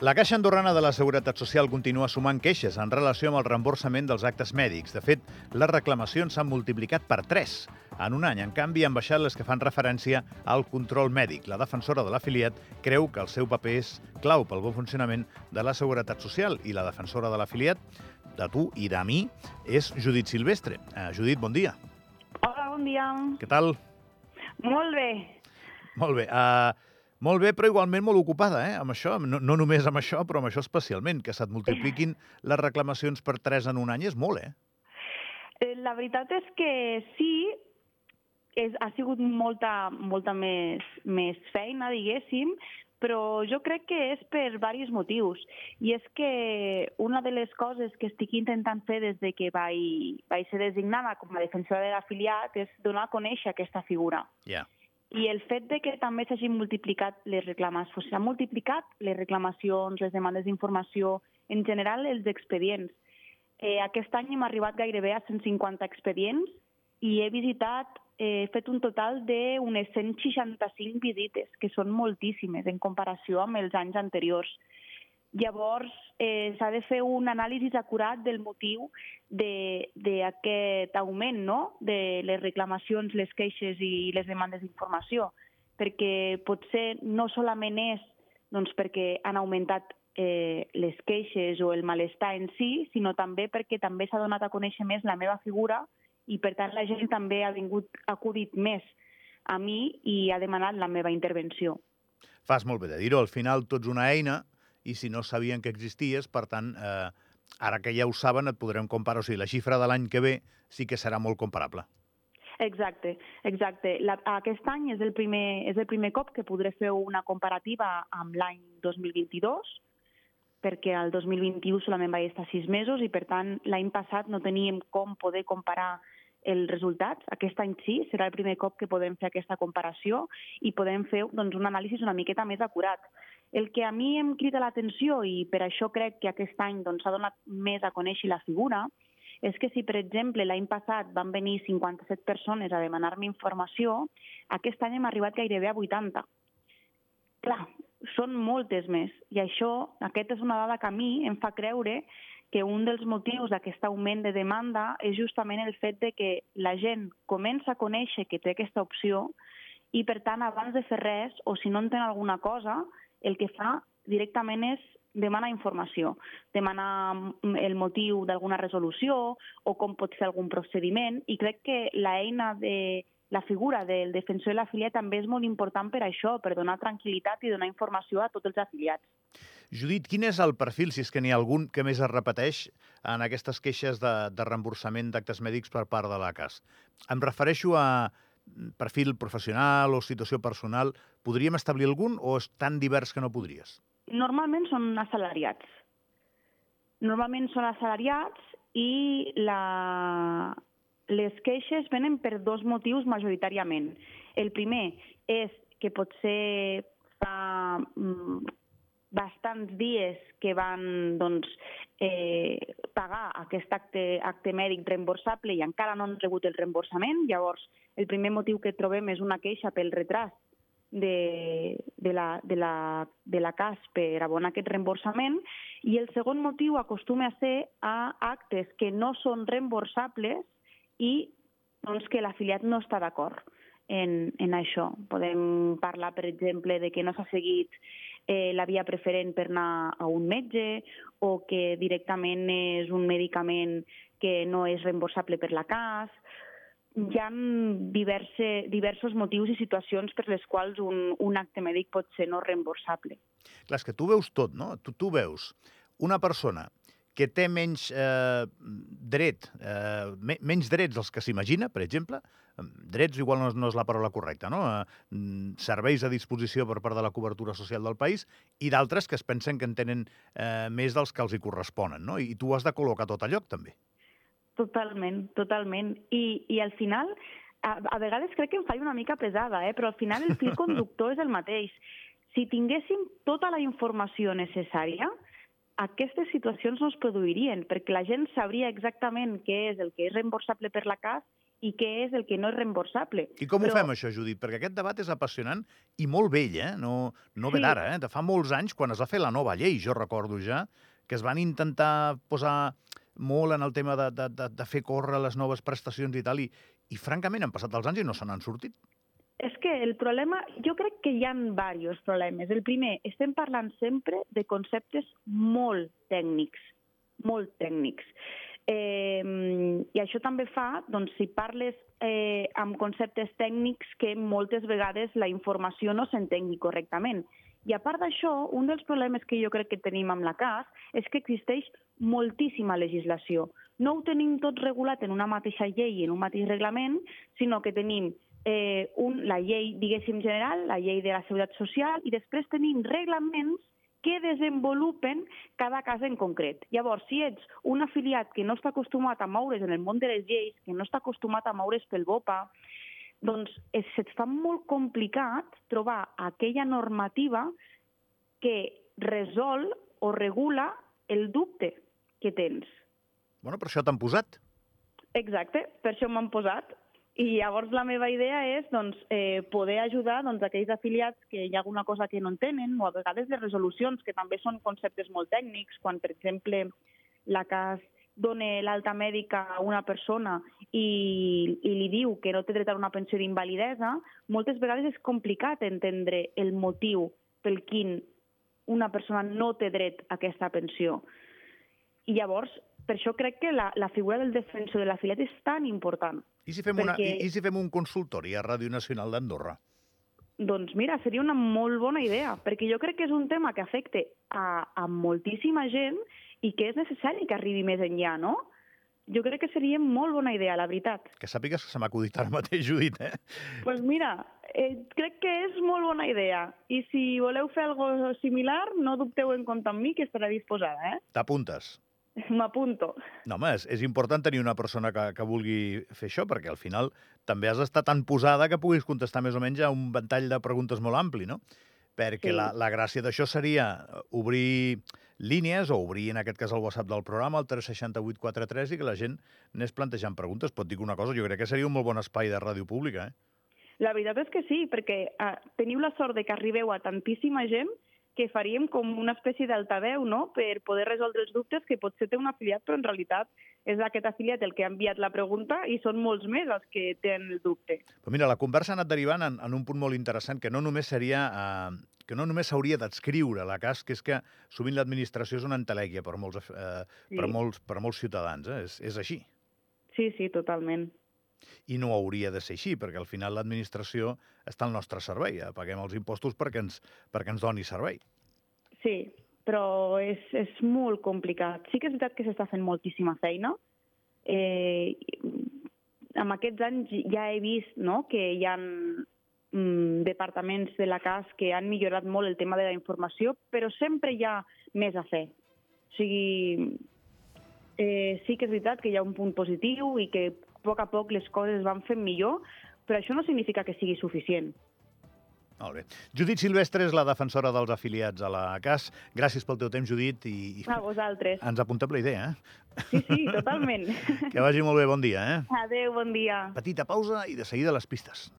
La Caixa Andorrana de la Seguretat Social continua sumant queixes en relació amb el reemborsament dels actes mèdics. De fet, les reclamacions s'han multiplicat per 3 en un any. En canvi, han baixat les que fan referència al control mèdic. La defensora de l'afiliat creu que el seu paper és clau pel bon funcionament de la Seguretat Social i la defensora de l'afiliat, de tu i de mi, és Judit Silvestre. Uh, Judit, bon dia. Hola, bon dia. Què tal? Molt bé. Molt bé. Uh, molt bé, però igualment molt ocupada, eh, amb això. No, no només amb això, però amb això especialment. Que se't multipliquin les reclamacions per tres en un any és molt, eh? eh la veritat és que sí, és, ha sigut molta, molta més, més feina, diguéssim, però jo crec que és per diversos motius. I és que una de les coses que estic intentant fer des de que vaig, vaig ser designada com a defensora de l'afiliat és donar a conèixer aquesta figura. Ja. Yeah. I el fet de que també s'hagin multiplicat les reclamacions, s'han multiplicat les reclamacions, les demandes d'informació, en general els expedients. Eh, aquest any hem arribat gairebé a 150 expedients i he visitat, eh, he fet un total d'unes 165 visites, que són moltíssimes en comparació amb els anys anteriors. Llavors, eh, s'ha de fer un anàlisi acurat del motiu d'aquest augment no? de les reclamacions, les queixes i les demandes d'informació, perquè potser no solament és doncs, perquè han augmentat eh, les queixes o el malestar en si, sinó també perquè també s'ha donat a conèixer més la meva figura i, per tant, la gent també ha vingut, acudit més a mi i ha demanat la meva intervenció. Fas molt bé de dir-ho. Al final, tots una eina i si no sabien que existies, per tant, eh, ara que ja ho saben, et podrem comparar. O sigui, la xifra de l'any que ve sí que serà molt comparable. Exacte, exacte. La, aquest any és el, primer, és el primer cop que podré fer una comparativa amb l'any 2022, perquè el 2021 solament vaig estar sis mesos i, per tant, l'any passat no teníem com poder comparar els resultats. Aquest any sí, serà el primer cop que podem fer aquesta comparació i podem fer doncs, un anàlisi una miqueta més acurat. El que a mi em crida l'atenció, i per això crec que aquest any doncs, s'ha doncs, donat més a conèixer la figura, és que si, per exemple, l'any passat van venir 57 persones a demanar-me informació, aquest any hem arribat gairebé a 80. Clar, són moltes més. I això, aquesta és una dada que a mi em fa creure que un dels motius d'aquest augment de demanda és justament el fet de que la gent comença a conèixer que té aquesta opció i, per tant, abans de fer res, o si no entén alguna cosa, el que fa directament és demanar informació, demanar mm, el motiu d'alguna resolució o com pot ser algun procediment i crec que l'eina de la figura del defensor de l'afiliat també és molt important per això, per donar tranquil·litat i donar informació a tots els afiliats. Judit, quin és el perfil, si és que n'hi ha algun, que més es repeteix en aquestes queixes de, de reemborsament d'actes mèdics per part de la CAS? Em refereixo a perfil professional o situació personal, podríem establir algun o és tan divers que no podries? Normalment són assalariats. Normalment són assalariats i la... les queixes venen per dos motius majoritàriament. El primer és que potser fa mm, bastants dies que van doncs, eh, pagar aquest acte, acte mèdic reemborsable i encara no han rebut el reemborsament. Llavors, el primer motiu que trobem és una queixa pel retras de, de, la, de, la, de la CAS per abonar aquest reemborsament i el segon motiu acostuma a ser a actes que no són reemborsables i doncs, que l'afiliat no està d'acord en, en això. Podem parlar, per exemple, de que no s'ha seguit eh, la via preferent per anar a un metge o que directament és un medicament que no és reemborsable per la CAS. Hi ha diverse, diversos motius i situacions per les quals un, un acte mèdic pot ser no reemborsable. Clar, és que tu veus tot, no? Tu, tu veus una persona que té menys eh, dret, eh, menys drets dels que s'imagina, per exemple, drets igual no, no és la paraula correcta, no? Eh, serveis a disposició per part de la cobertura social del país i d'altres que es pensen que en tenen eh, més dels que els hi corresponen, no? I tu has de col·locar tot a lloc, també. Totalment, totalment. I, i al final, a, a vegades crec que em faig una mica pesada, eh? però al final el fil conductor és el mateix. Si tinguéssim tota la informació necessària, aquestes situacions no es produirien, perquè la gent sabria exactament què és el que és reemborsable per la CAS i què és el que no és reemborsable. I com Però... ho fem, això, Judit? Perquè aquest debat és apassionant i molt vell, eh? No, no ve sí. d'ara, eh? De fa molts anys, quan es va fer la nova llei, jo recordo ja, que es van intentar posar molt en el tema de, de, de, de fer córrer les noves prestacions i tal, i, i francament han passat els anys i no se n'han sortit. Que el problema, jo crec que hi ha diversos problemes. El primer, estem parlant sempre de conceptes molt tècnics, molt tècnics. Eh, I això també fa, doncs, si parles eh, amb conceptes tècnics, que moltes vegades la informació no s'entengui correctament. I a part d'això, un dels problemes que jo crec que tenim amb la CAS és que existeix moltíssima legislació. No ho tenim tot regulat en una mateixa llei i en un mateix reglament, sinó que tenim eh, un, la llei, diguéssim, general, la llei de la Seguretat Social, i després tenim reglaments que desenvolupen cada cas en concret. Llavors, si ets un afiliat que no està acostumat a moure's en el món de les lleis, que no està acostumat a moure's pel BOPA, doncs se't fa molt complicat trobar aquella normativa que resol o regula el dubte que tens. Bueno, per això t'han posat. Exacte, per això m'han posat. I llavors la meva idea és doncs, eh, poder ajudar doncs, aquells afiliats que hi ha alguna cosa que no entenen o a vegades les resolucions, que també són conceptes molt tècnics, quan, per exemple, la CAS dona l'alta mèdica a una persona i, i li diu que no té dret a una pensió d'invalidesa, moltes vegades és complicat entendre el motiu pel quin una persona no té dret a aquesta pensió. I llavors per això crec que la, la figura del defensor de l'afiliat és tan important. I si, fem perquè... una, i, I si fem un consultori a Ràdio Nacional d'Andorra? Doncs mira, seria una molt bona idea, perquè jo crec que és un tema que afecta a, a moltíssima gent i que és necessari que arribi més enllà, no? Jo crec que seria molt bona idea, la veritat. Que sàpigues que se m'ha acudit ara mateix, Judit, eh? Doncs pues mira, eh, crec que és molt bona idea. I si voleu fer alguna similar, no dubteu en comptar amb mi, que estarà disposada, eh? T'apuntes? M'apunto. No, home, és, és important tenir una persona que, que vulgui fer això, perquè al final també has d'estar tan posada que puguis contestar més o menys a un ventall de preguntes molt ampli, no? Perquè sí. la, la gràcia d'això seria obrir línies o obrir, en aquest cas, el WhatsApp del programa, el 36843, i que la gent anés plantejant preguntes. Pot dir una cosa, jo crec que seria un molt bon espai de ràdio pública, eh? La veritat és que sí, perquè eh, teniu la sort de que arribeu a tantíssima gent que faríem com una espècie d'altaveu no? per poder resoldre els dubtes que potser té un afiliat, però en realitat és aquest afiliat el que ha enviat la pregunta i són molts més els que tenen el dubte. Però mira, la conversa ha anat derivant en, en un punt molt interessant, que no només seria... Eh, que no només s'hauria d'adscriure la cas, que és que sovint l'administració és una entelèquia per molts, eh, sí. per molts, per molts ciutadans. Eh? És, és així. Sí, sí, totalment. I no hauria de ser així, perquè al final l'administració està al nostre servei. Eh? Paguem els impostos perquè ens, perquè ens doni servei. Sí, però és, és molt complicat. Sí que és veritat que s'està fent moltíssima feina. Eh, en aquests anys ja he vist no, que hi ha mm, departaments de la CAS que han millorat molt el tema de la informació, però sempre hi ha més a fer. O sigui, eh, sí que és veritat que hi ha un punt positiu i que a poc a poc les coses van fent millor, però això no significa que sigui suficient. Molt bé. Judit Silvestre és la defensora dels afiliats a la CAS. Gràcies pel teu temps, Judit. I... A vosaltres. Ens apuntem la idea, eh? Sí, sí, totalment. Que vagi molt bé, bon dia, eh? Adéu, bon dia. Petita pausa i de seguida les pistes.